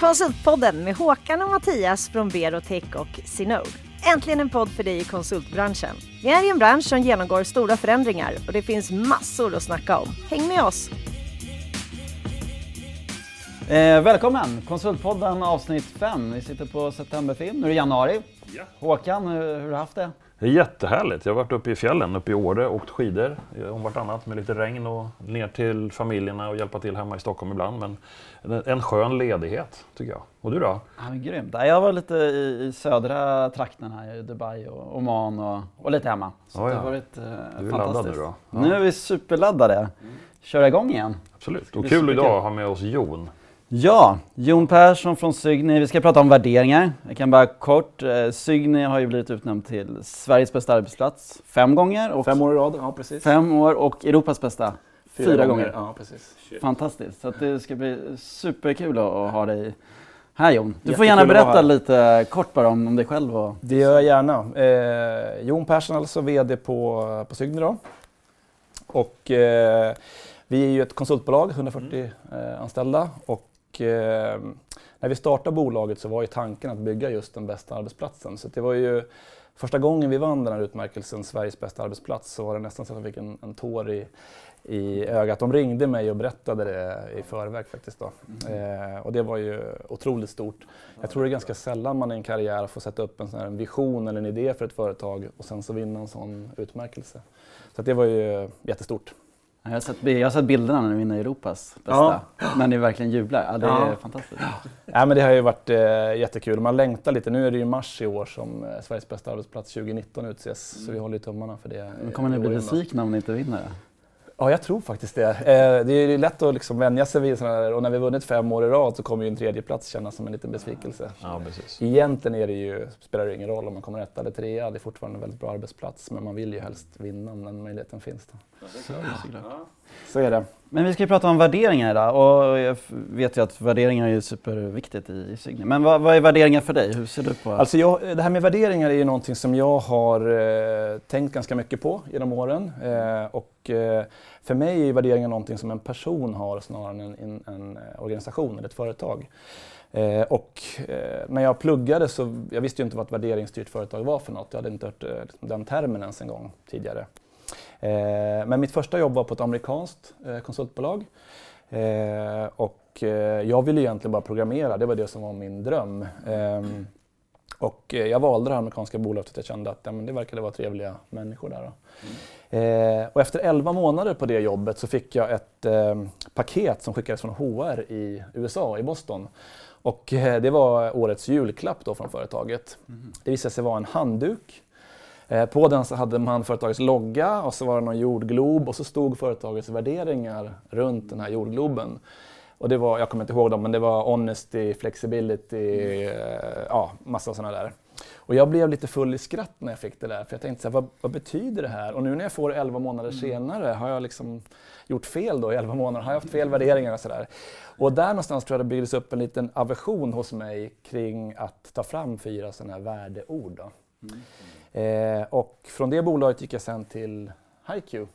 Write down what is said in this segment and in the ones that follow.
Konsultpodden med Håkan och Mattias från Berotech och Sinode. Äntligen en podd för dig i konsultbranschen. Vi är i en bransch som genomgår stora förändringar och det finns massor att snacka om. Häng med oss! Eh, välkommen! Konsultpodden avsnitt 5. Vi sitter på Septemberfilm. Nu är det januari. Ja. Håkan, hur, hur har du haft det? Det är jättehärligt. Jag har varit uppe i fjällen, uppe i Åre, åkt skidor om vartannat med lite regn och ner till familjerna och hjälpa till hemma i Stockholm ibland. Men en, skön ledighet tycker jag. Och du då? Ja, men grymt. Ja, Jag var lite i, i södra trakten här, i Dubai och Oman och, och lite hemma. Så det ja. har varit eh, Du är fantastiskt. laddad nu då? Ja. Nu är vi superladdade. Köra igång igen. Absolut. Och kul idag att ha med oss Jon. Ja, Jon Persson från Sygni. Vi ska prata om värderingar. Jag kan bara kort. Eh, Sygni har ju blivit utnämnd till Sveriges bästa arbetsplats fem gånger. Och Fem år i rad, ja precis. fem år och Europas bästa fyra, gånger. Ja, precis. Fantastiskt. Så att det ska bli superkul att, ha dig här Jon. Du får Jättekul gärna att vara berätta lite kort bara om, om dig själv. Och... Det gör jag gärna. Eh, Jon Persson alltså, VD på, på Sygni då. Och eh, vi är ju ett konsultbolag, 140 eh, anställda. Och eh, när vi startade bolaget så var ju tanken att bygga just den bästa arbetsplatsen. Så det var ju första gången vi vann den här utmärkelsen, Sveriges bästa arbetsplats, så var det nästan så att jag fick en, en tår i, i ögat. De ringde mig och berättade det i förväg faktiskt. Då. Eh, och det var ju otroligt stort. Jag tror det är ganska sällan man i en karriär får sätta upp en sån här vision eller en idé för ett företag och sen så vinna en sån utmärkelse. Så det var ju jättestort. Jag, har sett, jag har sett bilderna när du vinner Europas bästa. När ni verkligen jublar. Ja, det är Ja. fantastiskt. Ja, men det har ju varit eh, jättekul. Man längtar lite. Nu är det ju mars i år som eh, Sveriges bästa arbetsplats 2019 utses. Så vi håller tummarna för det. Men kommer ni bli besvikna om ni inte vinner? Ja, jag tror faktiskt det. Eh, det är ju lätt att liksom vänja sig vid sådana här, och när vi vunnit fem år i rad så kommer ju en tredje plats kännas som en liten besvikelse. Ja, precis. Egentligen är det ju, spelar det ingen roll om man kommer etta eller trea. Det är fortfarande en väldigt bra arbetsplats, men man vill ju helst vinna om den möjligheten finns. Då. Så är det. Men vi ska ju prata om värderingar idag och jag vet ju att värderingar är superviktigt i, Signe. Men vad, vad är värderingar för dig? Hur ser du på Alltså jag, det här med värderingar är ju någonting som jag har eh, tänkt ganska mycket på genom åren. Eh, och eh, för mig är värderingar någonting som en person har snarare än en, en, en eh, organisation eller ett företag. Eh, och eh, när jag pluggade så, jag visste ju inte vad ett värderingsstyrt företag var för något. Jag hade inte hört eh, den termen ens en gång tidigare. Eh, men mitt första jobb var på ett amerikanskt eh, konsultbolag. Eh, och jag ville egentligen bara programmera, det var det som var min dröm. Ehm, och jag valde det amerikanska bolaget för att jag kände att ja, men det verkade vara trevliga människor där. Då. Eh, och efter 11 månader på det jobbet så fick jag ett eh, paket som skickades från HR i USA, i Boston. Och eh, det var årets julklapp då från företaget. Det visade sig vara en handduk. Eh, på den så hade man företagets logga och så var det någon jordglob och så stod företagets värderingar runt den här jordgloben. Och det var, jag kommer inte ihåg dem, men det var honesty, flexibility, eh, ja, massa sådana där. Och jag blev lite full i skratt när jag fick det där, för jag tänkte så här, vad, vad betyder det här? Och nu när jag får det 11 månader senare, har jag liksom gjort fel då i 11 månader? Har jag haft fel värderingar och sådär? Och där någonstans tror jag det byggdes upp en liten aversion hos mig kring att ta fram fyra sådana här värdeord. Då. Eh, och från det bolaget gick jag sen till HiQ.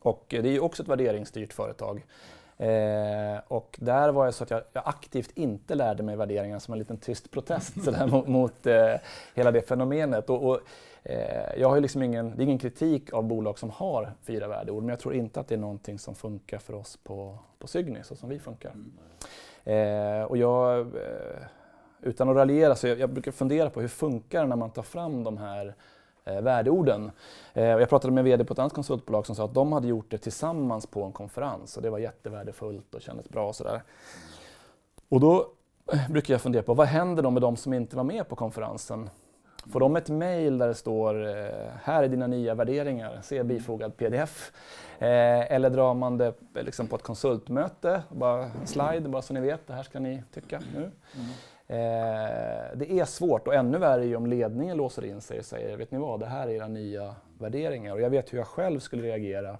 Och det är ju också ett värderingsstyrt företag. Eh, och där var jag så att jag, jag aktivt inte lärde mig värderingar som en liten tyst protest så där, mot, mot eh, hela det fenomenet. Och, och, eh, jag har liksom ingen, det är ingen kritik av bolag som har fyra värdeord, men jag tror inte att det är någonting som funkar för oss på, på Sygni, så som vi funkar. Eh, och jag, eh, utan att raljera, så jag, jag brukar fundera på hur funkar det när man tar fram de här eh, värdeorden. Eh, och jag pratade med VD på ett annat konsultbolag som sa att de hade gjort det tillsammans på en konferens och det var jättevärdefullt och kändes bra och sådär. Och då eh, brukar jag fundera på vad händer då med de som inte var med på konferensen? Får de ett mejl där det står eh, här är dina nya värderingar, se bifogad pdf. Eh, eller drar man det eh, liksom på ett konsultmöte, bara en slide, bara så ni vet, det här ska ni tycka nu. Eh, det är svårt och ännu värre är ju om ledningen låser in sig och säger, vet ni vad, det här är era nya värderingar. Och jag vet hur jag själv skulle reagera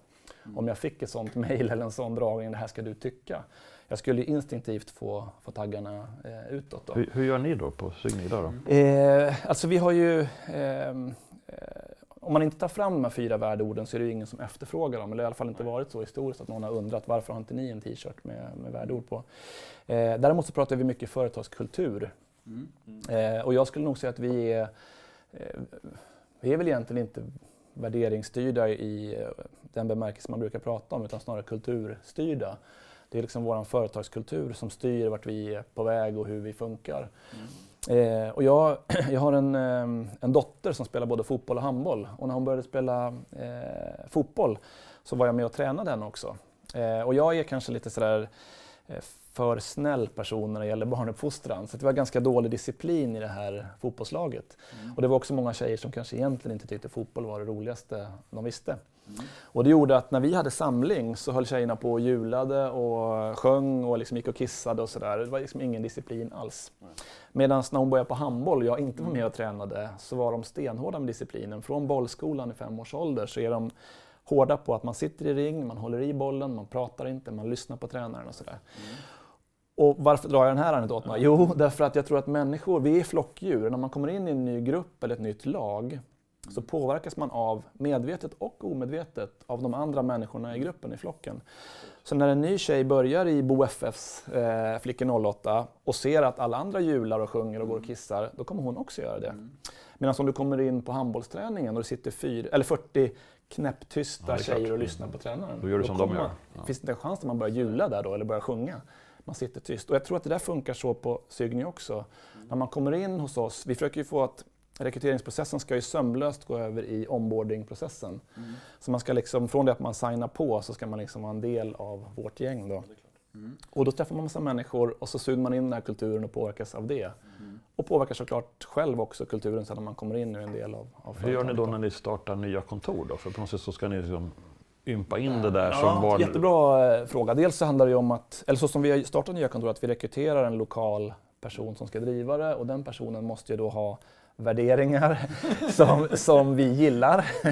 om jag fick ett sånt mejl eller en sån dragning, det här ska du tycka. Jag skulle ju instinktivt få, få taggarna eh, utåt. Då. Hur, hur gör ni då på idag då? Eh, alltså vi har ju, ehm, eh, om man inte tar fram de här fyra värdeorden så är det ju ingen som efterfrågar dem. Eller i alla fall inte varit så historiskt att någon har undrat varför har inte ni en t-shirt med, med värdeord på. Eh, däremot så pratar vi mycket företagskultur. Mm. Mm. Eh, och jag skulle nog säga att vi är, eh, vi är väl egentligen inte värderingsstyrda i eh, den bemärkelse man brukar prata om utan snarare kulturstyrda. Det är liksom vår företagskultur som styr vart vi är på väg och hur vi funkar. Mm. Eh, och jag, jag har en, eh, en dotter som spelar både fotboll och handboll och när hon började spela eh, fotboll så var jag med och tränade henne också. Eh, och jag är kanske lite sådär eh, för snäll person när det gäller barnuppfostran. Så det var ganska dålig disciplin i det här fotbollslaget. Mm. Och det var också många tjejer som kanske egentligen inte tyckte fotboll var det roligaste de visste. Mm. Och det gjorde att när vi hade samling så höll tjejerna på och julade och sjöng och liksom gick och kissade och sådär. Det var liksom ingen disciplin alls. Mm. Medan när hon började på handboll och jag inte var med och tränade så var de stenhårda med disciplinen. Från bollskolan i fem års ålder så är de hårda på att man sitter i ring, man håller i bollen, man pratar inte, man lyssnar på tränaren och sådär. Mm. Och varför drar jag den här anekdoten? Jo, därför att jag tror att människor, vi är flockdjur. När man kommer in i en ny grupp eller ett nytt lag så påverkas man av, medvetet och omedvetet, av de andra människorna i gruppen, i flocken. Så när en ny tjej börjar i Bo FFs eh, Flickor 08 och ser att alla andra jular och sjunger och går och kissar, då kommer hon också göra det. Mm. Medan om du kommer in på handbollsträningen och det sitter fyra, eller 40 knäpptysta ja, tjejer och lyssnar på tränaren. Då gör du som de gör. Ja. Finns det en chans att man börjar jula där då, eller börjar sjunga? Man sitter tyst. Och jag tror att det där funkar så på Sygny också. Mm. När man kommer in hos oss, vi försöker ju få att rekryteringsprocessen ska ju sömlöst gå över i onboardingprocessen. Mm. Så man ska liksom, från det att man signar på så ska man liksom vara en del av vårt gäng. Då. Mm. Och då träffar man massa människor och så suger man in den här kulturen och påverkas av det. Mm. Och påverkar såklart själv också kulturen sen när man kommer in och är en del av, av Hur gör ni då när ni startar nya kontor? Då? För på något sätt så ska ni liksom ympa in det där som var... Jättebra eh, fråga. Dels så handlar det om att, eller så som vi har startat nya kontor, att vi rekryterar en lokal person som ska driva det och den personen måste ju då ha värderingar som, som vi gillar.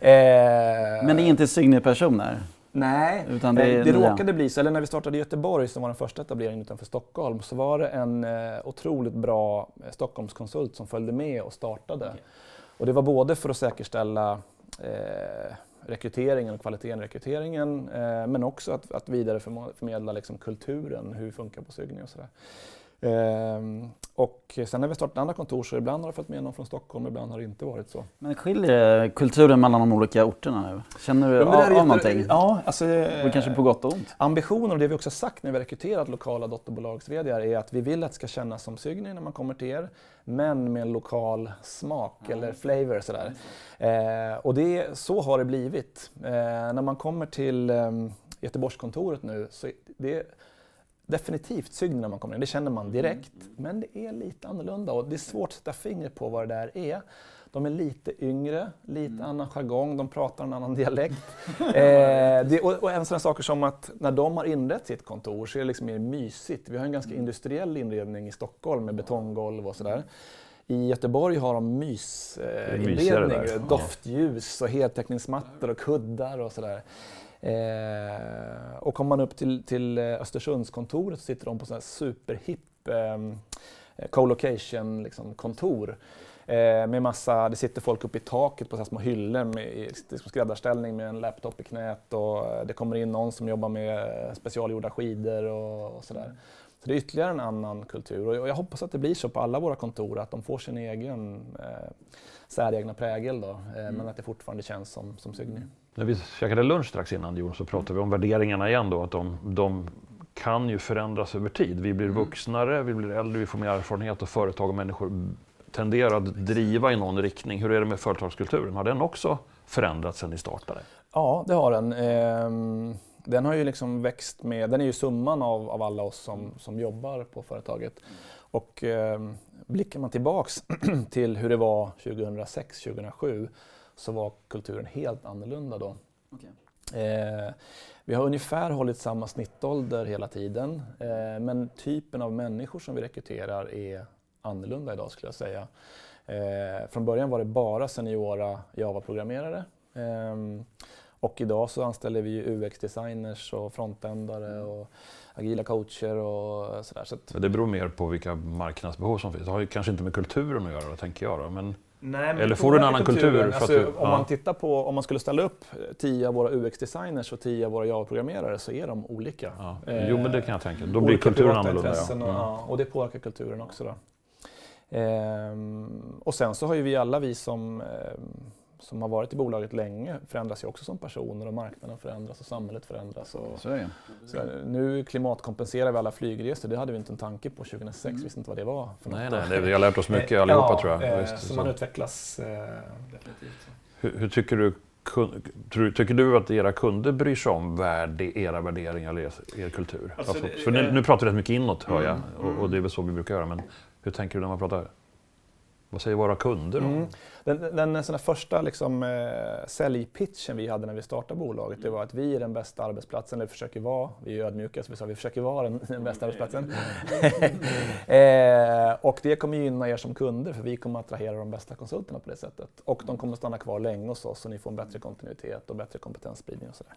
eh, Men det är inte Signe-personer? Nej, Utan det, det råkade bli så. Eller när vi startade i Göteborg som var den första etableringen utanför Stockholm så var det en eh, otroligt bra eh, Stockholmskonsult som följde med och startade. Okay. Och det var både för att säkerställa eh, rekryteringen och kvaliteten i rekryteringen eh, men också att, att vidareförmedla liksom, kulturen, hur funkar på Sygny och sådär. Ehm, och sen när vi startat andra kontor så ibland har det följt med någon från Stockholm, ibland har det inte varit så. Men skiljer kulturen mellan de olika orterna nu? Känner du av, av någonting? Ja, alltså, och kanske på gott och ont? Ambitionen och det vi också sagt när vi rekryterat lokala dotterbolags är att vi vill att det ska kännas som Sygny när man kommer till er, men med en lokal smak ja. eller flavor. Sådär. Eh, och det, så har det blivit. Eh, när man kommer till eh, Göteborgskontoret nu så det definitivt sygn när man kommer in, det känner man direkt. Mm. Men det är lite annorlunda och det är svårt att sätta fingret på vad det där är. De är lite yngre, lite mm. annan jargong, de pratar en annan dialekt. eh, det, och, och en sån saker som att när de har inrett sitt kontor så är det liksom mer mysigt. Vi har en ganska mm. industriell inredning i Stockholm med betonggolv och sådär. I Göteborg har de mysinredning, eh, doftljus och heltäckningsmattor och kuddar och sådär. Eh, och kommer man upp till, till eh, Östersundskontoret så sitter de på sån här superhipp eh, co-location liksom, kontor. Eh, med massa, det sitter folk uppe i taket på så små hyllor med liksom skräddarställning med en laptop i knät och eh, det kommer in någon som jobbar med specialgjorda skidor och, och sådär. Så det är ytterligare en annan kultur och jag hoppas att det blir så på alla våra kontor att de får sin egen eh, säregna prägel då, eh, mm. men att det fortfarande känns som, som Sygny. När vi käkade lunch strax innan Jon så pratade vi om värderingarna igen då, att de, de kan ju förändras över tid. Vi blir mm. vuxnare, vi blir äldre, vi får mer erfarenhet och företag och människor tenderar att driva i någon riktning. Hur är det med företagskulturen? Har den också förändrats sedan ni startade? Ja, det har den. Ehm, den har ju liksom växt med, den är ju summan av, av alla oss som, som jobbar på företaget. Och eh, blickar man tillbaks till hur det var 2006-2007 så var kulturen helt annorlunda då. Okay. Eh, vi har ungefär hållit samma snittålder hela tiden eh, men typen av människor som vi rekryterar är annorlunda idag skulle jag säga. Eh, från början var det bara seniora Java-programmerare ehm, och idag så anställer vi UX-designers och frontändare och agila coacher och sådär. Så det beror mer på vilka marknadsbehov som finns. Det har ju kanske inte med kulturen att göra, tänker jag. Då, men Nej, Eller får du en annan kultur? För Alltså, du, om ja. man tittar på, om man skulle ställa upp 10 av våra UX-designers och 10 av våra Java-programmerare så är de olika. Ja. Jo, men det kan jag tänka. Då blir kulturen annorlunda. Och, ja, och det påverkar kulturen också. Då. Ehm, och sen så har ju vi alla vi som, ehm, som har varit i bolaget länge förändras ju också som personer och marknaden förändras och samhället förändras. Och, Så är nu klimatkompenserar vi alla flygresor, det hade vi inte en tanke på 2006, visste inte vad det var för Nej, något. nej, det, vi har lärt oss mycket Eh, allihopa ja, tror jag. eh, så så. man utvecklas eh, definitivt. Hur, hur tycker du tycker du att era kunder bryr sig om värde, era värderingar eller er, er kultur? Alltså, Alltså, det- för nu, nu pratar vi rätt mycket inåt hör jag Mm, och, mm. och det är väl så vi brukar göra. Men hur tänker du när man pratar? Vad säger våra kunder då? Mm. Den, den här första liksom, eh, säljpitchen vi hade när vi startade bolaget, det var att vi är den bästa arbetsplatsen, eller försöker vara, vi är ödmjuka så vi sa vi försöker vara den, den bästa arbetsplatsen. eh, och det kommer gynna er som kunder för vi kommer attrahera de bästa konsulterna på det sättet. Och de kommer stanna kvar länge hos oss så ni får en bättre kontinuitet och bättre kompetensspridning och sådär.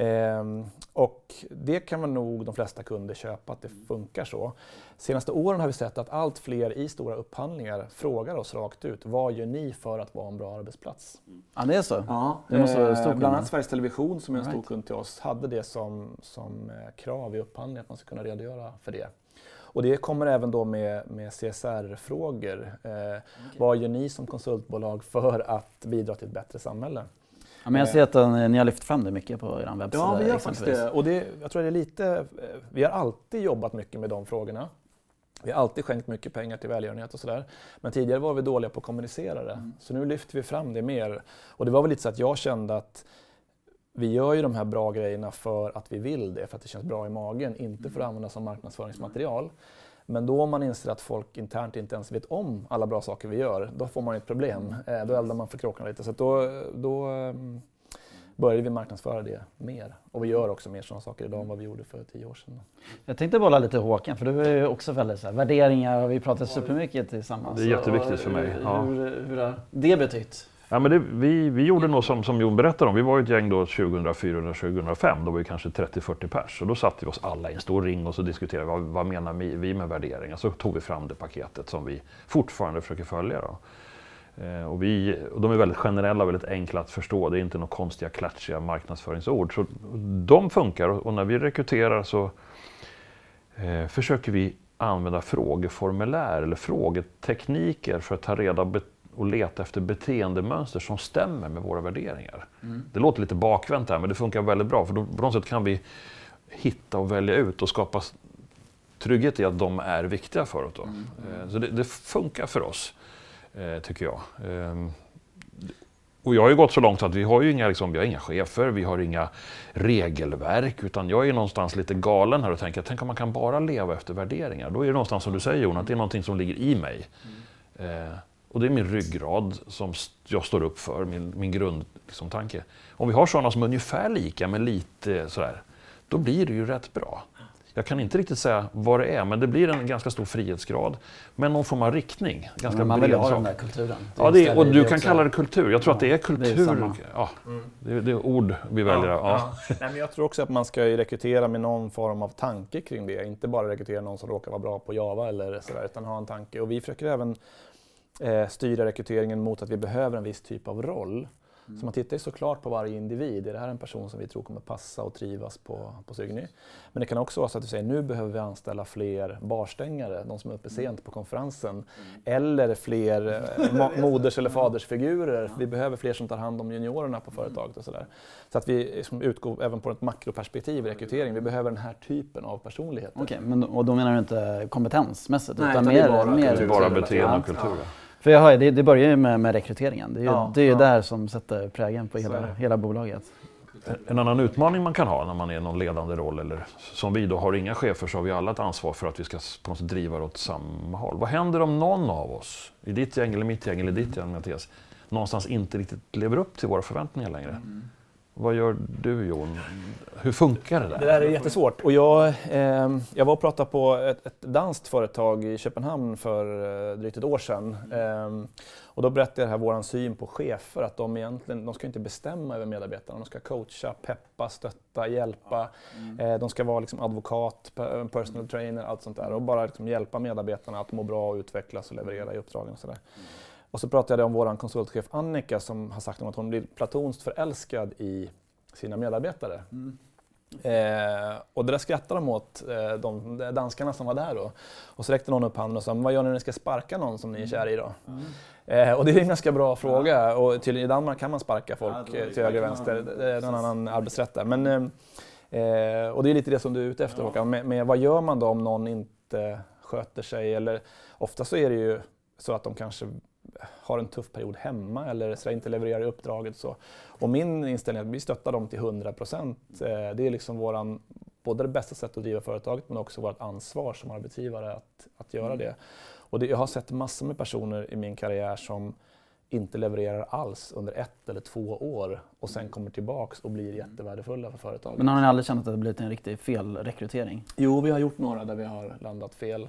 Ehm, och det kan väl nog de flesta kunder köpa att det funkar så. Senaste åren har vi sett att allt fler i stora upphandlingar frågar oss rakt ut, vad gör ni för att vara en bra arbetsplats? Ja, det är så? Ja, Det måste vara eh, stor bland kund. annat Sveriges Television som är en All stor right. kund till oss hade det som, som eh, krav i upphandlingen att man ska kunna redogöra för det. Och det kommer även då med, med CSR-frågor. Eh, Vad gör ni som konsultbolag för att bidra till ett bättre samhälle? Ja, men jag ser att eh, ni har lyft fram det mycket på er webbsida. Ja, vi gör faktiskt det. Och det, jag tror det är lite, eh, vi har alltid jobbat mycket med de frågorna. Vi har alltid skänkt mycket pengar till välgörenhet och sådär. Men tidigare var vi dåliga på att kommunicera det. Så nu lyfter vi fram det mer. Och det var väl lite så att jag kände att vi gör ju de här bra grejerna för att vi vill det, för att det känns bra i magen, inte för att använda som marknadsföringsmaterial. Men då om man inser att folk internt inte ens vet om alla bra saker vi gör, då får man ett problem. Eh, Då eldar man för kråkorna lite. Så att då, då ehm, började vi marknadsföra det mer. Och vi gör också mer sådana saker idag än vad vi gjorde för tio år sedan. Jag tänkte bolla lite Håkan, för du är ju också väldigt så här, värderingar och vi pratar supermycket tillsammans. Det är jätteviktigt för mig, ja. Hur, hur har det betytt? Ja, men det, vi, vi gjorde nog som, som Jon berättade om. Vi var ett gäng då 2004 och 2005. Då var vi kanske 30-40 pers. Och då satte vi oss alla i en stor ring och så diskuterade vad, vad menar vi vi med värderingar. Så tog vi fram det paketet som vi fortfarande försöker följa. Då. Eh, och, vi, och de är väldigt generella och väldigt enkla att förstå. Det är inte några konstiga, klatschiga marknadsföringsord. Så de funkar och, när vi rekryterar så eh, försöker vi använda frågeformulär eller frågetekniker för att ta reda be- och leta efter beteendemönster som stämmer med våra värderingar. Det låter lite bakvänt här, men det funkar väldigt bra. För då, på något sätt kan vi hitta och välja ut och skapa trygghet i att de är viktiga för oss. Då. Eh, Så det, det funkar för oss, eh, tycker jag. Ehm, och jag har ju gått så långt att vi har ju inga, liksom, vi har inga chefer, vi har inga regelverk, utan jag är någonstans lite galen här och tänker, tänk om man kan bara leva efter värderingar. Då är det någonstans som du säger Jon, att det är någonting som ligger i mig. Eh, och det är min ryggrad som jag står upp för, min, min grundtanke. Liksom, tanke. Om vi har sådana som är ungefär lika, men lite sådär, då blir det ju rätt bra. Jag kan inte riktigt säga vad det är, men det blir en ganska stor frihetsgrad. Men någon form av riktning. Ganska Men man vill ha den där kulturen. Ja, det är, och du kan också- kalla det kultur. Jag tror att det är det är kultur. samma. ja, det, är, det är ord vi väljer. Ja. Nej, men jag tror också att man ska rekrytera med någon form av tanke kring det. Inte bara rekrytera någon som råkar vara bra på Java eller sådär, utan ha en tanke. Och vi försöker även eh, styra rekryteringen mot att vi behöver en viss typ av roll. Så man tittar ju såklart på varje individ. Är det här en person som vi tror kommer passa och trivas på, på Sygny? Men det kan också vara så att du säger nu behöver vi anställa fler barstängare, de som är uppe sent på konferensen. Eller fler eh, mo- moders eller fadersfigurer. Vi behöver fler som tar hand om juniorerna på företaget och sådär. Så att vi liksom utgår även på ett makroperspektiv i rekrytering. Vi behöver den här typen av personligheter. Okej, men, och då menar du inte kompetensmässigt? Nej, utan utan det är mer, bara mer Det är bara beteende Ja. och kultur. Ja. För jag hör, det, det börjar ju med, med rekryteringen. Det är ju, Ja, det är ju ja. där som sätter prägen på hela, hela bolaget. En annan utmaning man kan ha när man är i någon ledande roll, eller som vi då har inga chefer, så har vi alla ett ansvar för att vi ska på något sätt driva det åt samma håll. Vad händer om någon av oss, i ditt gäng eller mitt gäng eller ditt gäng Mattias, någonstans inte riktigt lever upp till våra förväntningar längre? Vad gör du Jon? Hur funkar det där? Det där är jättesvårt. Och jag, eh, jag var och pratade på ett, ett danskt företag i Köpenhamn för eh, drygt ett år sedan. Eh, och då berättade jag här vår syn på chefer, att de egentligen de ska inte bestämma över medarbetarna. De ska coacha, peppa, stötta, hjälpa. Eh, de ska vara liksom advokat, pe- personal trainer, allt sånt där. Och bara liksom hjälpa medarbetarna att må bra, utvecklas och leverera i uppdragen och sådär. Och så pratade jag om vår konsultchef Annika som har sagt att hon blir platonskt förälskad i sina medarbetare. Mm. Eh, och det där skrattade de åt, eh, de danskarna som var där då. Och så räckte någon upp handen och sa, vad gör ni när ni ska sparka någon som ni är kära i då? Mm. Eh, och det är en ganska bra fråga. Och tydligen i Danmark kan man sparka folk ja, till höger och vänster. Det är någon annan arbetsrätt där. Men, eh, eh, och det är lite det som du är ute efter ja. Håkan. Med, med, vad gör man då om någon inte sköter sig? Eller, ofta så är det ju så att de kanske har en tuff period hemma eller så inte levererar i uppdraget. Så. Och min inställning är att vi stöttar dem till 100 procent. Eh, det är liksom våran, både det bästa sättet att driva företaget men också vårt ansvar som arbetsgivare att, att göra mm. det. Och det, jag har sett massor med personer i min karriär som inte levererar alls under ett eller två år och sen kommer tillbaks och blir jättevärdefulla för företaget. Men har ni aldrig känt att det blivit en riktig felrekrytering? Jo, vi har gjort några där vi har landat fel.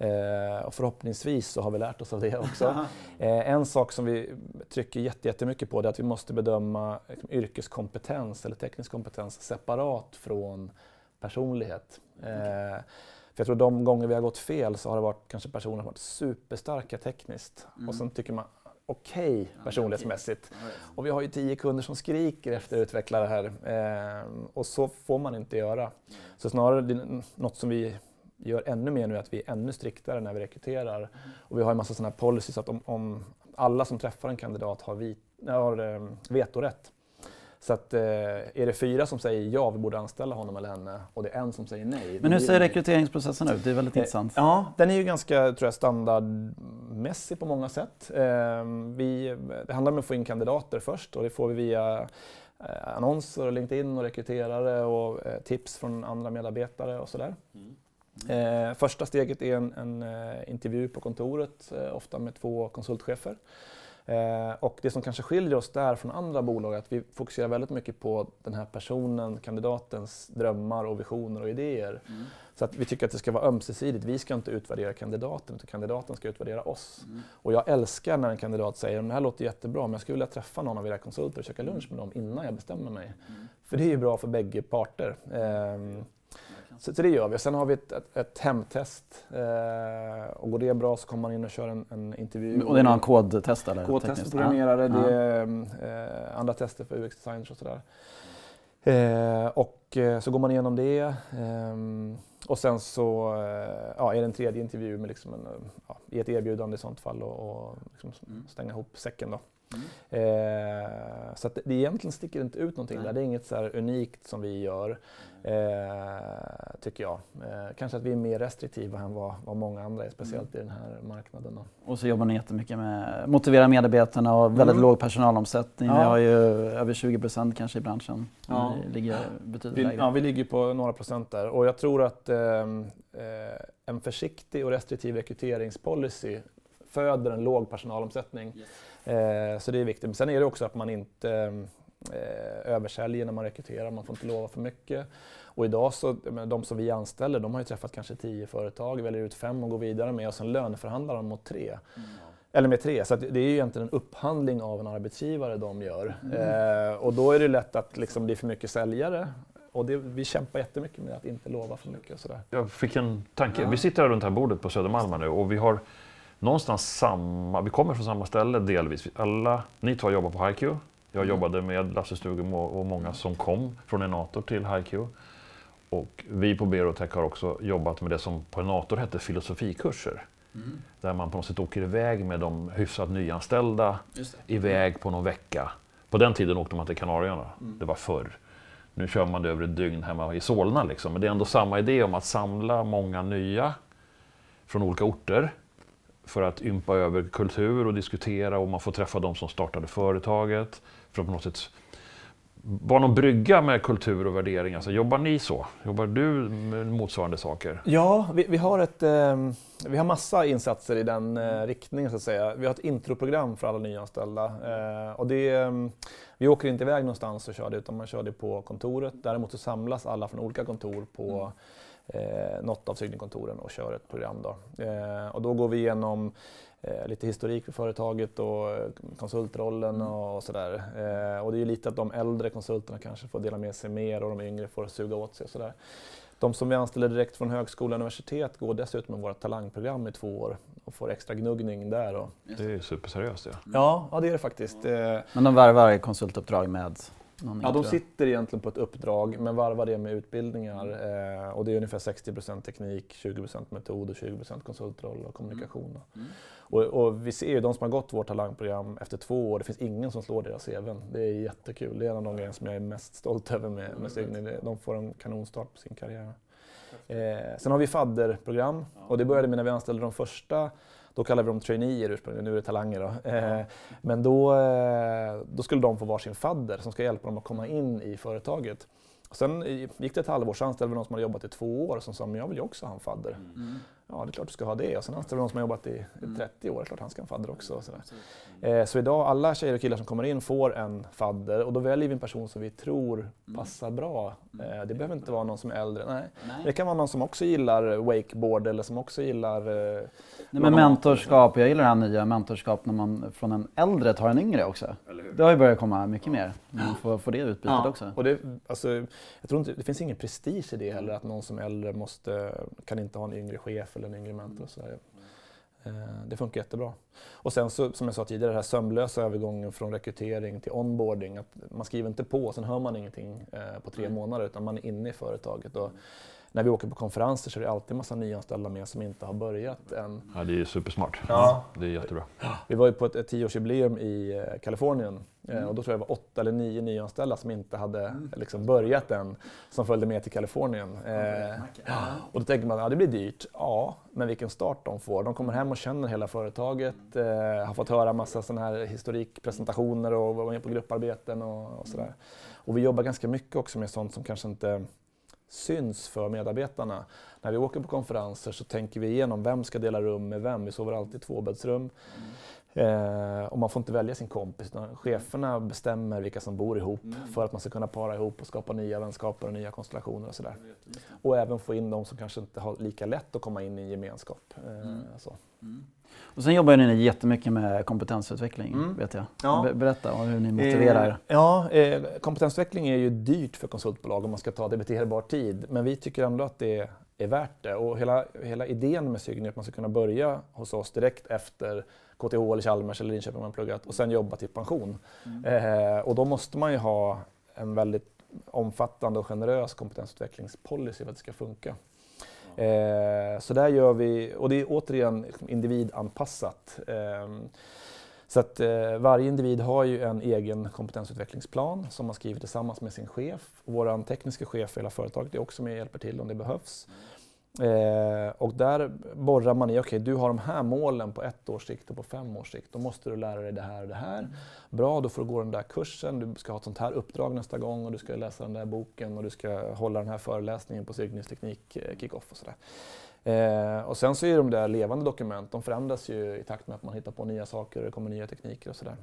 Eh, och förhoppningsvis så har vi lärt oss av det också. eh, en sak som vi trycker jättemycket på är att vi måste bedöma liksom, yrkeskompetens eller teknisk kompetens separat från personlighet. Eh, för jag tror de gånger vi har gått fel så har det varit kanske personer som varit superstarka tekniskt mm. och sen tycker man okej okay, personlighetsmässigt. Och vi har ju tio kunder som skriker efter att utveckla det här eh, och så får man inte göra. Så snarare det något som vi gör ännu mer nu att vi är ännu striktare när vi rekryterar. Och vi har en massa sådana här policies att om, om, alla som träffar en kandidat har, vit, har eh, vetorätt. Så att, eh, är det fyra som säger ja, vi borde anställa honom eller henne och det är en som säger nej. Men hur ser rekryteringsprocessen ut? Det är väldigt eh, intressant. Ja, den är ju ganska tror jag, standardmässig på många sätt. Eh, vi, det handlar om att få in kandidater först och det får vi via eh, annonser, LinkedIn och rekryterare och eh, tips från andra medarbetare och sådär. Mm. Eh, första steget är en, en eh, intervju på kontoret, eh, ofta med två konsultchefer. Eh, och det som kanske skiljer oss där från andra bolag är att vi fokuserar väldigt mycket på den här personen, kandidatens drömmar och visioner och idéer. Mm. Så att vi tycker att det ska vara ömsesidigt. Vi ska inte utvärdera kandidaten utan kandidaten ska utvärdera oss. Mm. Och jag älskar när en kandidat säger att det här låter jättebra men jag skulle vilja träffa någon av era konsulter och käka lunch med dem innan jag bestämmer mig. Mm. För det är ju bra för bägge parter. Eh, så, så, det gör vi. Sen har vi ett, ett, ett hemtest. Eh, och går det bra så kommer man in och kör en, en intervju. Och det är någon kodtest eller? Kodtest för programmerare. Ja. Det är eh, andra tester för UX-designers och sådär. Eh, och eh, så går man igenom det. Ehm, och sen så eh, ja, är det en tredje intervju med liksom en, ja, i ett erbjudande i sånt fall och, och liksom mm. stänga ihop säcken. Då. Mm. Eh, så att det, det egentligen sticker inte ut någonting Nej. där. Det är inget så unikt som vi gör, eh, tycker jag. Eh, kanske att vi är mer restriktiva än vad, vad många andra är, speciellt mm. i den här marknaden. Då. Och så jobbar ni jättemycket med att motivera medarbetarna och väldigt mm. låg personalomsättning. Ja. Vi har ju över 20 procent kanske i branschen. Ja. Vi ligger betydligt vi, lägre. Ja, vi ligger på några procent där. Och jag tror att ehm, eh, en försiktig och restriktiv rekryteringspolicy föder en låg personalomsättning. Yes. Eh, så det är viktigt. Men sen är det också att man inte eh, översäljer när man rekryterar, man får inte lova för mycket. Och idag så, de som vi anställer, de har ju träffat kanske tio företag, väljer ut fem och går vidare med och sen löneförhandlar de mot tre. Mm. Eller med tre, så det är ju egentligen en upphandling av en arbetsgivare de gör. Mm. Eh, och då är det lätt att liksom bli för mycket säljare och det, vi kämpar jättemycket med att inte lova för mycket. Och sådär. Jag fick en tanke. Vi sitter här runt det här bordet på Södermalm nu och vi har någonstans samma, vi kommer från samma ställe delvis. Alla, ni två jobbar på HiQ. Jag mm. jobbade med Lasse Stugemo och många som kom från Enator till HiQ. Och vi på Berotech har också jobbat med det som på Enator hette filosofikurser. Mm. Där man på något sätt åker iväg med de hyfsat nyanställda iväg på någon vecka. På den tiden åkte man till Kanarieöarna. Mm. Det var förr. Nu kör man det över ett dygn hemma i Solna. Liksom. Men det är ändå samma idé om att samla många nya från olika orter för att ympa över kultur och diskutera och man får träffa de som startade företaget. För att på något sätt vara någon brygga med kultur och värderingar. Alltså, jobbar ni så? Jobbar du med motsvarande saker? Ja, vi, vi har, ett, eh, vi har massa insatser i den eh, riktningen. Så att säga. Vi har ett introprogram för alla nyanställda. Eh, och det, eh, vi åker inte iväg någonstans och kör det utan man kör det på kontoret. Däremot så samlas alla från olika kontor på mm eh, något av Signingkontoren och kör ett program. Då. Eh, och då går vi igenom eh, lite historik för företaget och eh, konsultrollen mm. och sådär. Eh, och det är lite att de äldre konsulterna kanske får dela med sig mer och de yngre får suga åt sig och sådär. De som vi anställer direkt från högskola och universitet går dessutom med vårt talangprogram i två år och får extra gnuggning där. Och... Det är superseriöst ja. Ja, ja, det är det faktiskt. Eh, Men de varvar konsultuppdrag med någon Ja, de sitter egentligen på ett uppdrag men varvar det med utbildningar. Eh, och det är ungefär 60% teknik, 20 metod och 20% konsultroll och kommunikation. Och, och vi ser ju de som har gått vårt talangprogram efter två år, det finns ingen som slår deras CVn. Det är jättekul. Det är en av de grejer som jag är mest stolt över med, med Signy. Det- De får en kanonstart på sin karriär. Eh, sen har vi fadderprogram och det började med när vi anställde de första då kallade vi dem traineer ursprungligen, nu är det talanger. Då. Eh, men då, eh, då skulle de få varsin fadder som ska hjälpa dem att komma in i företaget. Sen gick det ett halvår så anställde vi någon som hade jobbat i två år som sa men jag vill ju också ha en fadder. Ja, det är klart du ska ha det. Och sen anställde vi någon som har jobbat i 30 år, det är klart han ska ha en fadder också. Och sådär. Eh, så idag, alla tjejer och killar som kommer in får en fadder och då väljer vi en person som vi tror passar bra. Eh, det behöver inte vara någon som är äldre. Nej. Det kan vara någon som också gillar wakeboard eller som också gillar eh, Nej, men mentorskap, jag gillar det här nya mentorskap när man från en äldre tar en yngre också. Det har ju börjat komma mycket mer. Man får, får det utbytet också. Och det, alltså, jag tror inte, det finns ingen prestige i det heller, att någon som är äldre måste, kan inte ha en yngre chef yngre mentor. Och så där. Eh, Det funkar jättebra. Och sen så, som jag sa tidigare, den här sömlösa övergången från rekrytering till onboarding. Att man skriver inte på och sen hör man ingenting eh, på tre månader utan man är inne i företaget. Och när vi åker på konferenser så är det alltid massa nyanställda med som inte har börjat än. ja det är supersmart. Ja. Det är jättebra. Vi var ju på ett, ett tioårsjubileum i eh, Kalifornien eh, och då tror jag det var åtta eller nio nyanställda som inte hade liksom, börjat än, som följde med till Kalifornien. Eh, och då tänker man, ja det blir dyrt. Ja, men vilken start de får. De kommer hem och känner hela företaget, eh, har fått höra massa sådana här historikpresentationer och var med på grupparbeten och, och sådär. Och vi jobbar ganska mycket också med sånt som kanske inte syns för medarbetarna. När vi åker på konferenser så tänker vi igenom vem ska dela rum med vem. Vi sover alltid i tvåbäddsrum. Eh, och man får inte välja sin kompis. Cheferna bestämmer vilka som bor ihop för att man ska kunna para ihop och skapa nya vänskaper och nya konstellationer och sådär. Och även få in de som kanske inte har lika lätt att komma in i en gemenskap. Eh, så. Och sen jobbar ni jättemycket med kompetensutveckling, Mm. vet jag. Ja. Be- Berätta om hur ni motiverar. Eh, ja, eh, kompetensutveckling är ju dyrt för konsultbolag om man ska ta debiterbar tid. Men vi tycker ändå att det är värt det. Och hela, hela idén med Signy är att man ska kunna börja hos oss direkt efter KTH eller Chalmers eller Linköping man pluggat och sen jobba till pension. Eh, och då måste man ju ha en väldigt omfattande och generös kompetensutvecklingspolicy för att det ska funka. Eh, så där gör vi, och det är återigen liksom individanpassat. Eh, så att eh, varje individ har ju en egen kompetensutvecklingsplan som man skriver tillsammans med sin chef. Vår tekniska chef i hela företaget är också med och hjälper till om det behövs. Eh, och där borrar man i, okej du har de här målen på ett års sikt och på fem års sikt. Då måste du lära dig det här och det här. Bra, då får du gå den där kursen, du ska ha ett sånt här uppdrag nästa gång och du ska läsa den där boken och du ska hålla den här föreläsningen på Cygnus teknik eh, kick-off och sådär. Eh, och sen så är de där levande dokument, de förändras ju i takt med att man hittar på nya saker och det kommer nya tekniker och sådär.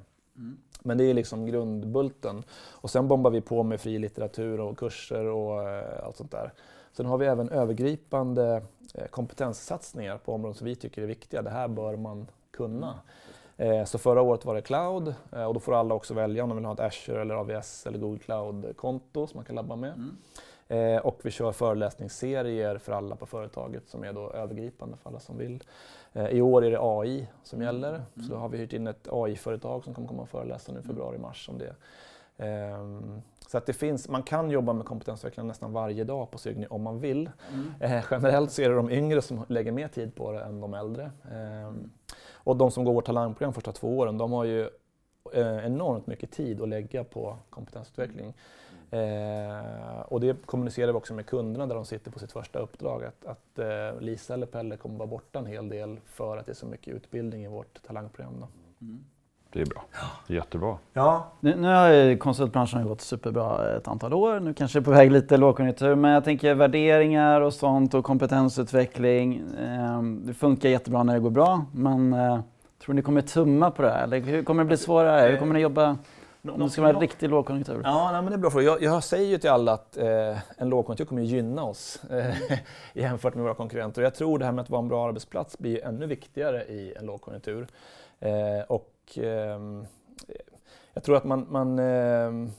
Men det är liksom grundbulten. Och sen bombar vi på med fri litteratur och kurser och eh, allt sånt där. Sen har vi även övergripande eh, kompetenssatsningar på områden som vi tycker är viktiga. Det här bör man kunna. Eh, Så förra året var det cloud eh, och då får alla också välja om de vill ha ett Azure eller AVS eller Google Cloud-konto som man kan labba med. Eh, Och vi kör föreläsningsserier för alla på företaget som är då övergripande för alla som vill. Eh, I år är det AI som gäller, så då har vi hyrt in ett AI-företag som kommer komma och föreläsa nu i februari-mars om det. Ehm, Så att det finns, man kan jobba med kompetensutveckling nästan varje dag på Cygni om man vill. Eh, generellt så är det de yngre som lägger mer tid på det än de äldre. Ehm, och de som går vårt talangprogram första två åren, de har ju eh, enormt mycket tid att lägga på kompetensutveckling. Eh, och det kommunicerar vi också med kunderna där de sitter på sitt första uppdrag. Att, att eh, Lisa eller Pelle kommer vara borta en hel del för att det är så mycket utbildning i vårt talangprogram. Det är bra. Jättebra. Ja. Nu, nu har ju konsultbranschen gått superbra ett antal år. Nu kanske det är på väg lite lågkonjunktur. Men jag tänker värderingar och sånt och kompetensutveckling. Eh, det funkar jättebra när det går bra. Men eh, tror ni kommer tumma på det här? Eller hur kommer det bli svårare? Hur kommer ni jobba om det ska vara en riktig lågkonjunktur? Ja, nej, men det är bra fråga. Jag, jag säger ju till alla att eh, en lågkonjunktur kommer att gynna oss eh, jämfört med våra konkurrenter. Och jag tror det här med att vara en bra arbetsplats blir ännu viktigare i en lågkonjunktur. Eh, och ehm, jag tror att man, man ehm,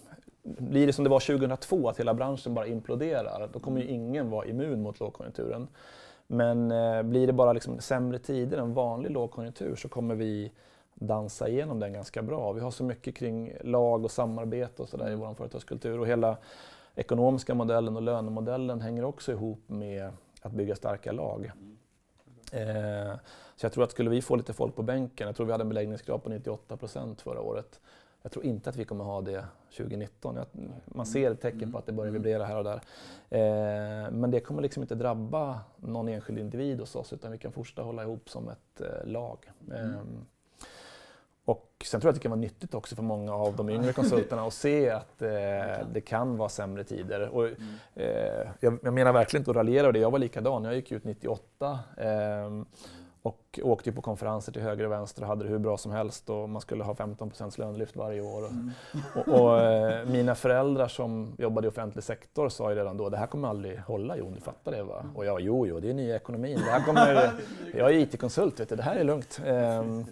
blir det som det var 2002, att hela branschen bara imploderar, då kommer ju ingen vara immun mot lågkonjunkturen. Men eh, blir det bara liksom sämre tider, en vanlig lågkonjunktur, så kommer vi dansa igenom den ganska bra. Vi har så mycket kring lag och samarbete och sådär i vår företagskultur och hela ekonomiska modellen och lönemodellen hänger också ihop med att bygga starka lag. Eh, så jag tror att skulle vi få lite folk på bänken, jag tror vi hade en beläggningsgrad på 98 procent förra året. Jag tror inte att vi kommer ha det 2019. Jag, man ser tecken på att det börjar vibrera här och där. Eh, men det kommer liksom inte drabba någon enskild individ hos oss utan vi kan fortsätta hålla ihop som ett eh, lag. Mm. Och sen tror jag att det kan vara nyttigt också för många av de yngre konsulterna att se att eh, det kan vara sämre tider. Och, eh, jag, jag, menar verkligen inte att raljera det, jag var likadan. Jag gick ut 98 eh, och åkte på konferenser till höger och vänster och hade det hur bra som helst och man skulle ha 15% lönelyft varje år. Mm. Och, och eh, mina föräldrar som jobbade i offentlig sektor sa ju redan då, det här kommer aldrig hålla Jon, du fattar det va? Och jag, jo, jo, det är nya ekonomin. Det här kommer, jag är IT-konsult, vet du, det här är lugnt. Um,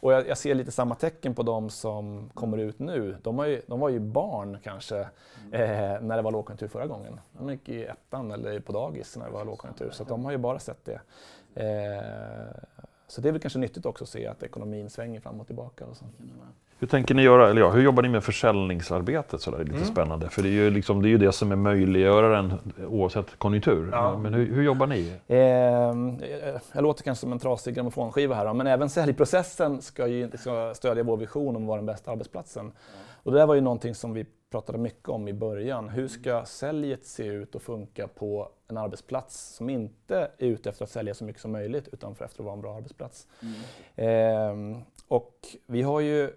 och jag, jag, ser lite samma tecken på de som kommer ut nu. De, ju, de var ju barn kanske eh, när det var lågkonjunktur förra gången. De gick i ettan eller på dagis när det var lågkonjunktur, så de har ju bara sett det. Eh, så det är väl kanske nyttigt också att se att ekonomin svänger fram och tillbaka. Och så. Hur tänker ni göra, eller ja, hur jobbar ni med försäljningsarbetet? Så där, lite mm. spännande, för det är, ju liksom, det är ju det som är möjliggöraren oavsett konjunktur. Ja. Men hur, hur, jobbar ni? Eh, jag låter kanske som en trasig grammofonskiva här, men även säljprocessen ska ju ska stödja vår vision om att vara den bästa arbetsplatsen. Och det där var ju någonting som vi pratade mycket om i början. Hur ska säljet se ut och funka på en arbetsplats som inte är ute efter att sälja så mycket som möjligt utan för efter att vara en bra arbetsplats. Mm. Eh, och vi har ju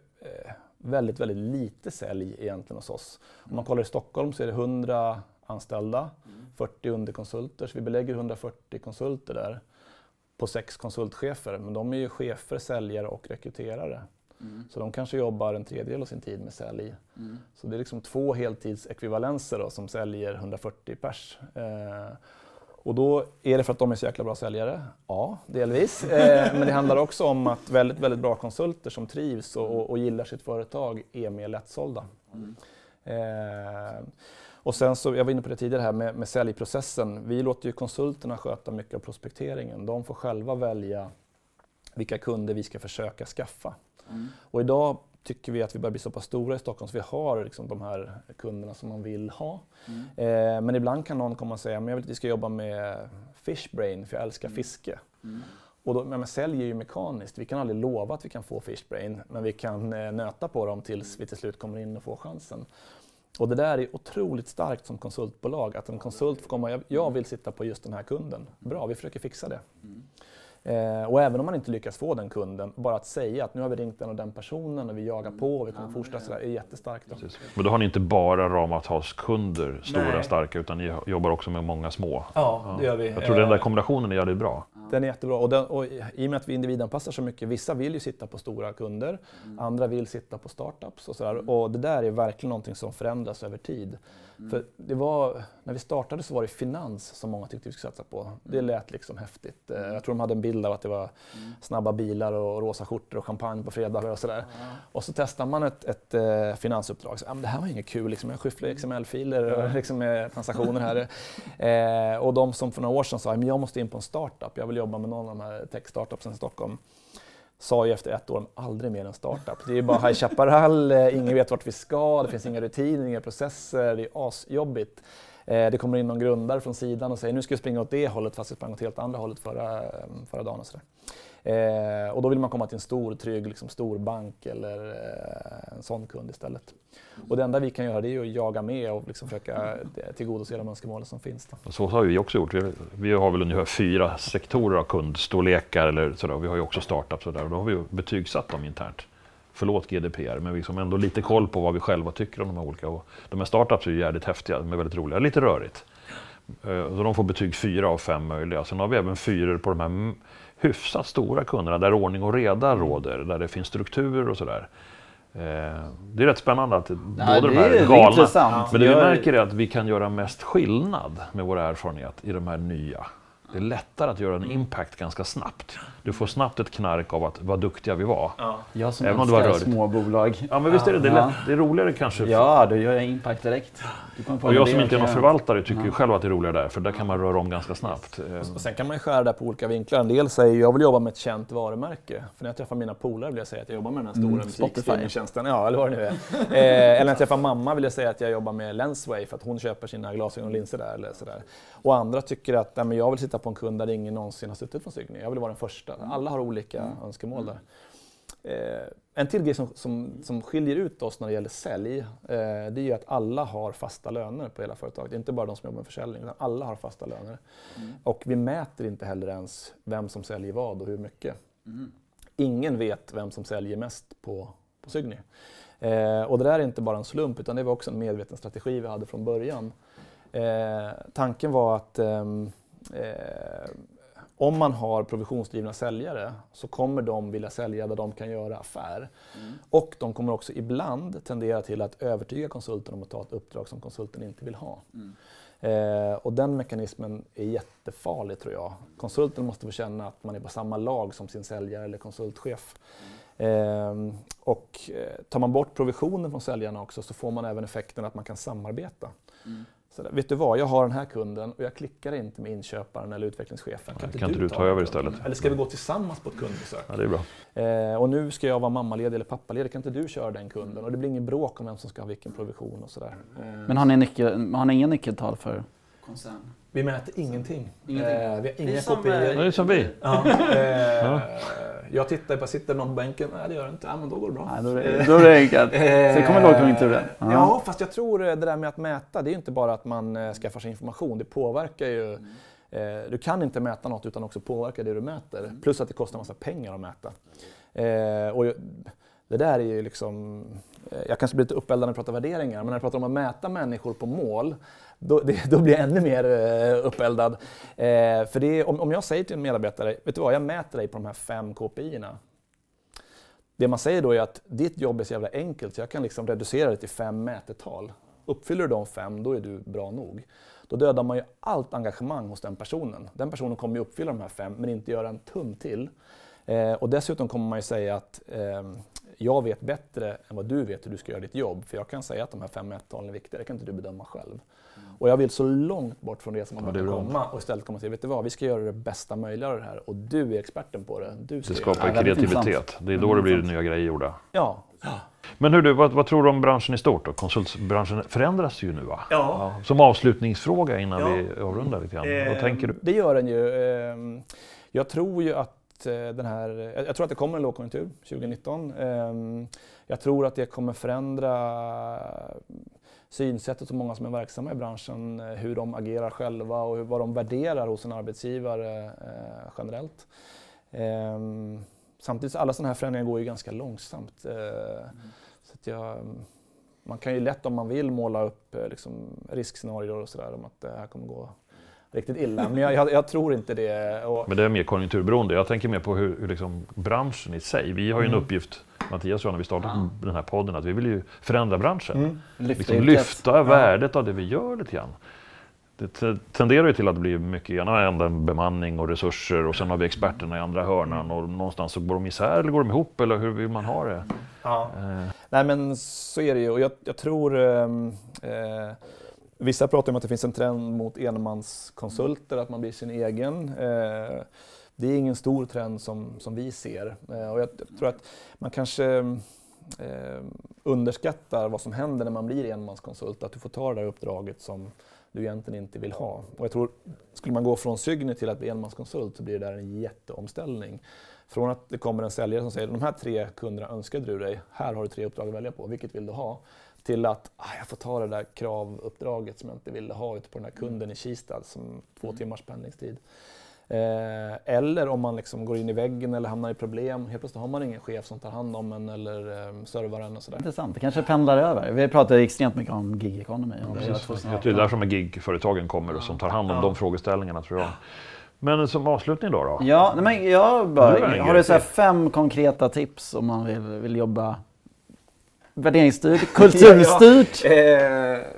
väldigt, väldigt lite sälj egentligen hos oss. Om man kollar i Stockholm så är det 100 anställda, mm. 40 underkonsulter, så vi belägger 140 konsulter där på sex konsultchefer. Men de är ju chefer, säljare och rekryterare. Mm. Så de kanske jobbar en tredjedel av sin tid med sälj. Mm. Så det är liksom två heltidsekvivalenser då, som säljer 140 pers. Eh, och då är det för att de är så jäkla bra säljare? Ja, delvis. Eh, men det handlar också om att väldigt, väldigt bra konsulter som trivs och, och, gillar sitt företag är mer lättsålda. Mm. Eh, och sen så, jag var inne på det tidigare här med, med säljprocessen. Vi låter ju konsulterna sköta mycket av prospekteringen. De får själva välja vilka kunder vi ska försöka skaffa. Mm. Och idag tycker vi att vi börjar bli så pass stora i Stockholm så vi har liksom de här kunderna som man vill ha. Mm. Eh, men ibland kan någon komma och säga att jag vill att vi ska jobba med Fishbrain för jag älskar mm. fiske. Mm. Och då, men säljer ju mekaniskt. Vi kan aldrig lova att vi kan få Fishbrain men vi kan eh, nöta på dem tills vi till slut kommer in och får chansen. Och det där är otroligt starkt som konsultbolag, att en konsult får komma, jag, jag vill sitta på just den här kunden. Bra, vi försöker fixa det. Eh, och även om man inte lyckas få den kunden, bara att säga att nu har vi ringt den och den personen och vi jagar på och vi kommer ja, fortsätta sådär, är jättestarkt. Då. Men då har ni inte bara ramavtalskunder, stora Nej. starka, utan ni jobbar också med många små? Ja, det gör vi. Jag tror den där eh, kombinationen är jävligt bra. Den är jättebra. Och, den, och I och med att vi individanpassar så mycket, vissa vill ju sitta på stora kunder, mm. andra vill sitta på startups och sådär. Mm. Och det där är verkligen någonting som förändras över tid. Mm. För det var, när vi startade så var det finans som många tyckte vi skulle satsa på. Det mm. lät liksom häftigt. Eh. Jag tror de hade en bild av att det var mm. snabba bilar och rosa skjortor och champagne på fredagar och sådär. Och så testar man ett, ett uh, finansuppdrag. Så, ah, men det här var inget kul, liksom. jag skyfflar XML-filer och liksom, med transaktioner här. eh, och de som för några år sedan sa att jag måste in på en startup, jag vill jobba med någon av de här tech-startupsen i Stockholm sa ju efter ett år, aldrig mer en startup. Det är bara High Chaparral, eh, ingen vet vart vi ska, det finns inga rutiner, inga processer, det är asjobbigt. Eh, det kommer in någon grundare från sidan och säger nu ska vi springa åt det hållet fast vi sprang åt helt andra hållet förra, förra dagen. Och så eh, och då vill man komma till en stor, trygg, liksom, stor bank eller eh, en sån kund istället. Och det enda vi kan göra det är att jaga med och liksom försöka eh, tillgodose de önskemål som finns. Då. Så har vi också gjort. Vi har väl ungefär fyra sektorer av kundstorlekar eller sådär. Vi har ju också startups och, där, och då har vi betygsatt dem internt förlåt GDPR, men liksom ändå lite koll på vad vi själva tycker om de här olika. Och de här startups är ju jävligt häftiga, de är väldigt roliga, lite rörigt. Eh, så de får betyg fyra av fem möjliga. Sen har vi även fyror på de här hyfsat stora kunderna där ordning och reda råder, där det finns struktur och sådär. Eh, det är rätt spännande att Nej, både de här galna, men det vi märker är att vi kan göra mest skillnad med vår erfarenhet i de här nya Det är lättare att göra en impact ganska snabbt. Du får snabbt ett knark av att vad duktiga vi var. Jag som Även om det var rörigt. små bolag. Ja, men visst är det, det, är Ja. lätt, det är roligare kanske. Ja, då gör jag impact direkt. Du kommer på Och jag som inte är någon förvaltare tycker ju själv att det är roligare där, för där kan man röra om ganska snabbt. Och sen kan man skära det på olika vinklar. En del säger jag vill jobba med ett känt varumärke. För när jag träffar mina polare vill jag säga att jag jobbar med den här stora Mm, musikstreamingtjänsten. Ja, eller vad det nu är. eh, eller när jag träffar mamma vill jag säga att jag jobbar med Lensway för att hon köper sina glasögon och linser där. Eller sådär. Och andra tycker att nej, men jag vill sitta på en kund där ingen någonsin har suttit från Signy. Jag vill vara den första. Alla har olika önskemål där. Eh, en till grej som, som, som skiljer ut oss när det gäller sälj, eh, det är ju att alla har fasta löner på hela företaget. Inte bara de som jobbar med försäljning, utan alla har fasta löner. Och vi mäter inte heller ens vem som säljer vad och hur mycket. Ingen vet vem som säljer mest på, på Signy. Eh, och det där är inte bara en slump, utan det var också en medveten strategi vi hade från början. Eh, tanken var att ehm, eh, om man har provisionsdrivna säljare så kommer de vilja sälja där de kan göra affär. Och de kommer också ibland tendera till att övertyga konsulten om att ta ett uppdrag som konsulten inte vill ha. Eh, och den mekanismen är jättefarlig tror jag. Konsulten måste få känna att man är på samma lag som sin säljare eller konsultchef. Ehm, och eh, tar man bort provisionen från säljarna också så får man även effekten att man kan samarbeta. Så där, vet du vad, jag har den här kunden och jag klickar inte med inköparen eller utvecklingschefen. Kan inte du ta över istället? Eller ska vi gå tillsammans på ett kundbesök? Ja, det är bra. Eh, och nu ska jag vara mammaledig eller pappaledig, kan inte du köra den kunden? Och det blir ingen bråk om vem som ska ha vilken provision och sådär. Eh, Men har ni, nyckel, har ni inga nyckeltal för koncern? vi mäter ingenting. Ingenting. Eh, vi har inga som, kopior. eh, Det är som vi. Ja, eh, Jag tittar på, sitter någon på bänken? Nej det gör det inte. Ja, men då går det bra. Nej, då är det, då är det enkelt. Sen kommer lågkonjunkturen. Ja. ja, fast jag tror det där med att mäta, det är ju inte bara att man skaffar sig information. Det påverkar ju... Eh, du kan inte mäta något utan också påverka det du mäter. Plus att det kostar massa pengar att mäta. Och jag- det där är ju liksom... Jag kanske blir lite uppeldad när jag pratar värderingar, men när jag pratar om att mäta människor på mål, då, det, då blir jag ännu mer eh, uppeldad. Eh, för det är, om, om jag säger till en medarbetare, vet du vad, jag mäter dig på de här fem KPI-erna. Det man säger då är att ditt jobb är så jävla enkelt så jag kan liksom reducera det till fem mätetal. Uppfyller du de fem, då är du bra nog. Då dödar man ju allt engagemang hos den personen. Den personen kommer ju uppfylla de här fem, men inte göra en tum till. Eh, och dessutom kommer man ju säga att eh, jag vet bättre än vad du vet hur du ska göra ditt jobb. För jag kan säga att de här fem mätetalen är viktiga, det kan inte du bedöma själv. Och jag vill så långt bort från det som man Ja, det kan komma och istället komma och säga, vet du vad, vi ska göra det bästa möjliga av det här och du är experten på det. Du ska Det skapar väldigt kreativitet. Det är då det blir nya grejer gjorda. Ja. Men hur du, vad, vad tror du om branschen i stort? Då? Konsultbranschen förändras ju nu va? Ja. Som avslutningsfråga innan Ja. vi avrundar lite grann. Vad Eh, tänker du? Det gör den ju. Eh, Jag tror ju att eh, den här, jag tror att det kommer en lågkonjunktur 2019. Eh, Jag tror att det kommer förändra synsättet hos många som är verksamma i branschen, eh, hur de agerar själva och vad de värderar hos en arbetsgivare eh, generellt. Eh, Samtidigt, så alla sådana här förändringar går ju ganska långsamt. Eh, Så att jag, man kan ju lätt om man vill måla upp eh, liksom, riskscenarier och sådär om att det här kommer gå riktigt illa. Men jag, jag, jag tror inte det. Och, Men det är mer konjunkturberoende. Jag tänker mer på hur, hur liksom branschen i sig. Vi har ju en Mm. uppgift, Mattias och jag, när vi startade den här podden, att vi vill ju förändra branschen. Mm. Liksom yrket. lyfta värdet av det vi gör lite grann. Det te- tenderar ju till att bli mycket i ena änden bemanning och resurser och sen har vi experterna i andra hörnan och någonstans så går de isär eller går de ihop eller hur vill man ha det? Ja. Eh, Nej men så är det ju och jag, jag tror ehm, eh, Vissa pratar om att det finns en trend mot enmanskonsulter, att man blir sin egen. Eh, det är ingen stor trend som, som vi ser. Eh, och jag, tror att man kanske eh, underskattar vad som händer när man blir enmanskonsult. Att du får ta det där uppdraget som du egentligen inte vill ha. Och jag tror, skulle man gå från Sygny till att bli enmanskonsult så blir det där en jätteomställning. Från att det kommer en säljare som säger de här tre kunderna önskade du dig, här har du tre uppdrag att välja på, vilket vill du ha? Till att ah, jag får ta det där kravuppdraget som jag inte ville ha ute på den här kunden i Kista som två timmars pendlingstid. Eh, eller om man liksom går in i väggen eller hamnar i problem, helt plötsligt har man ingen chef som tar hand om en eller eh, servar en och sådär. Intressant, det kanske pendlar över. Vi pratar extremt mycket om gig economy. är precis. 2018. Jag tror det är därför de här gigföretagen kommer och som tar hand om de frågeställningarna tror jag. Men som avslutning då? då? Ja, nej, men jag bara, har du så fem konkreta tips om man vill, vill jobba värderingsstyrt, kulturstyrt Eh,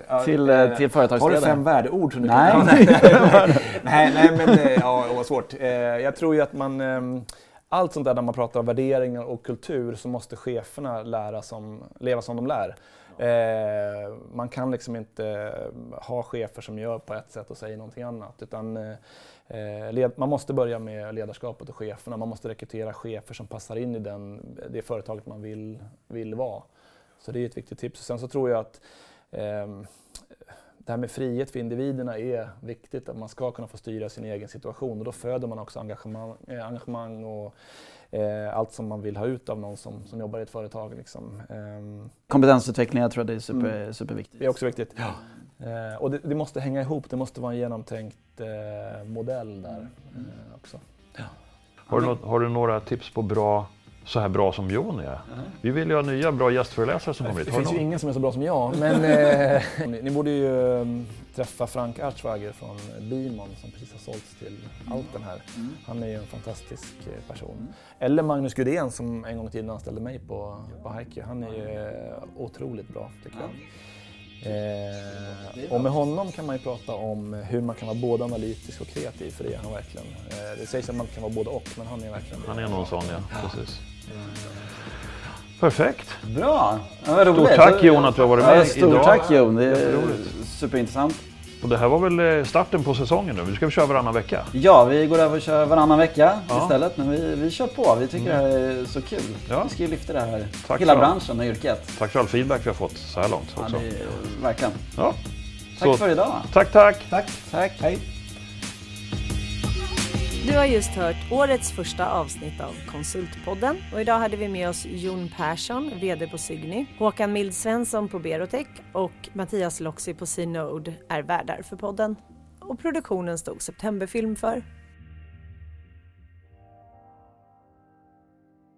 ja, till, eh, eh, till företagsledare. Har du fem värdeord som du Nej. kan nej, nej, nej, men eh, ja, vad svårt. Jag tror ju att man, ehm, allt sånt där när man pratar om värderingar och kultur så måste cheferna lära som, leva som de lär. Eh, man kan liksom inte ha chefer som gör på ett sätt och säger någonting annat. Utan, eh, led, man måste börja med ledarskapet och cheferna. Man måste rekrytera chefer som passar in i den, det företaget man vill, vill vara. Så det är ett viktigt tips. Och sen så tror jag att ehm, det här med frihet för individerna är viktigt. Att man ska kunna få styra sin egen situation och då föder man också engagemang, eh, engagemang och eh, allt som man vill ha ut av någon som, som jobbar i ett företag. Liksom. Ehm, Kompetensutveckling, jag tror det är super, Mm. superviktigt. det är också viktigt. Eh, och det, det måste hänga ihop, det måste vara en genomtänkt eh, modell där eh, också. Har du, något, har du några tips på bra, så här bra som Jon är? Vi vill ju ha nya bra gästföreläsare som kommer hit. Det finns ju ingen som är så bra som jag, men eh, ni, ni borde ju eh, träffa Frank Artswager från Bimon som precis har sålts till Alten här. Han är ju en fantastisk eh, person. Eller Magnus Gudén som en gång i tiden anställde mig på, på Haiku. Han är ju eh, otroligt bra tycker jag. Eh, och med honom kan man ju prata om hur man kan vara både analytisk och kreativ, för det är han verkligen. Eh, det sägs att man kan vara både och, men han är verkligen Han är någon sån ja, precis. Perfekt. Bra! Ja. Stort tack Jon att du har varit Ja, med stort idag. tack Jon, det är superintressant. Och det här var väl eh, starten på säsongen nu. Nu ska vi köra varannan vecka. Ja, vi går över och kör varannan vecka Ja. istället. Men vi, vi kör på, vi tycker det här är så kul. Ja. Vi ska ju lyfta det här, Tack hela branschen och yrket. Tack för all feedback vi har fått så här långt Ja, också. det är, verkligen. Ja. Tack Så- för idag. Tack, tack. Tack. Tack. Hej. Du har just hört årets första avsnitt av Konsultpodden och idag hade vi med oss Jon Persson, VD på Signy, Håkan Mild Svensson på Berotech och Mattias Loxi på Synode är värdar för podden. Och produktionen stod Septemberfilm för.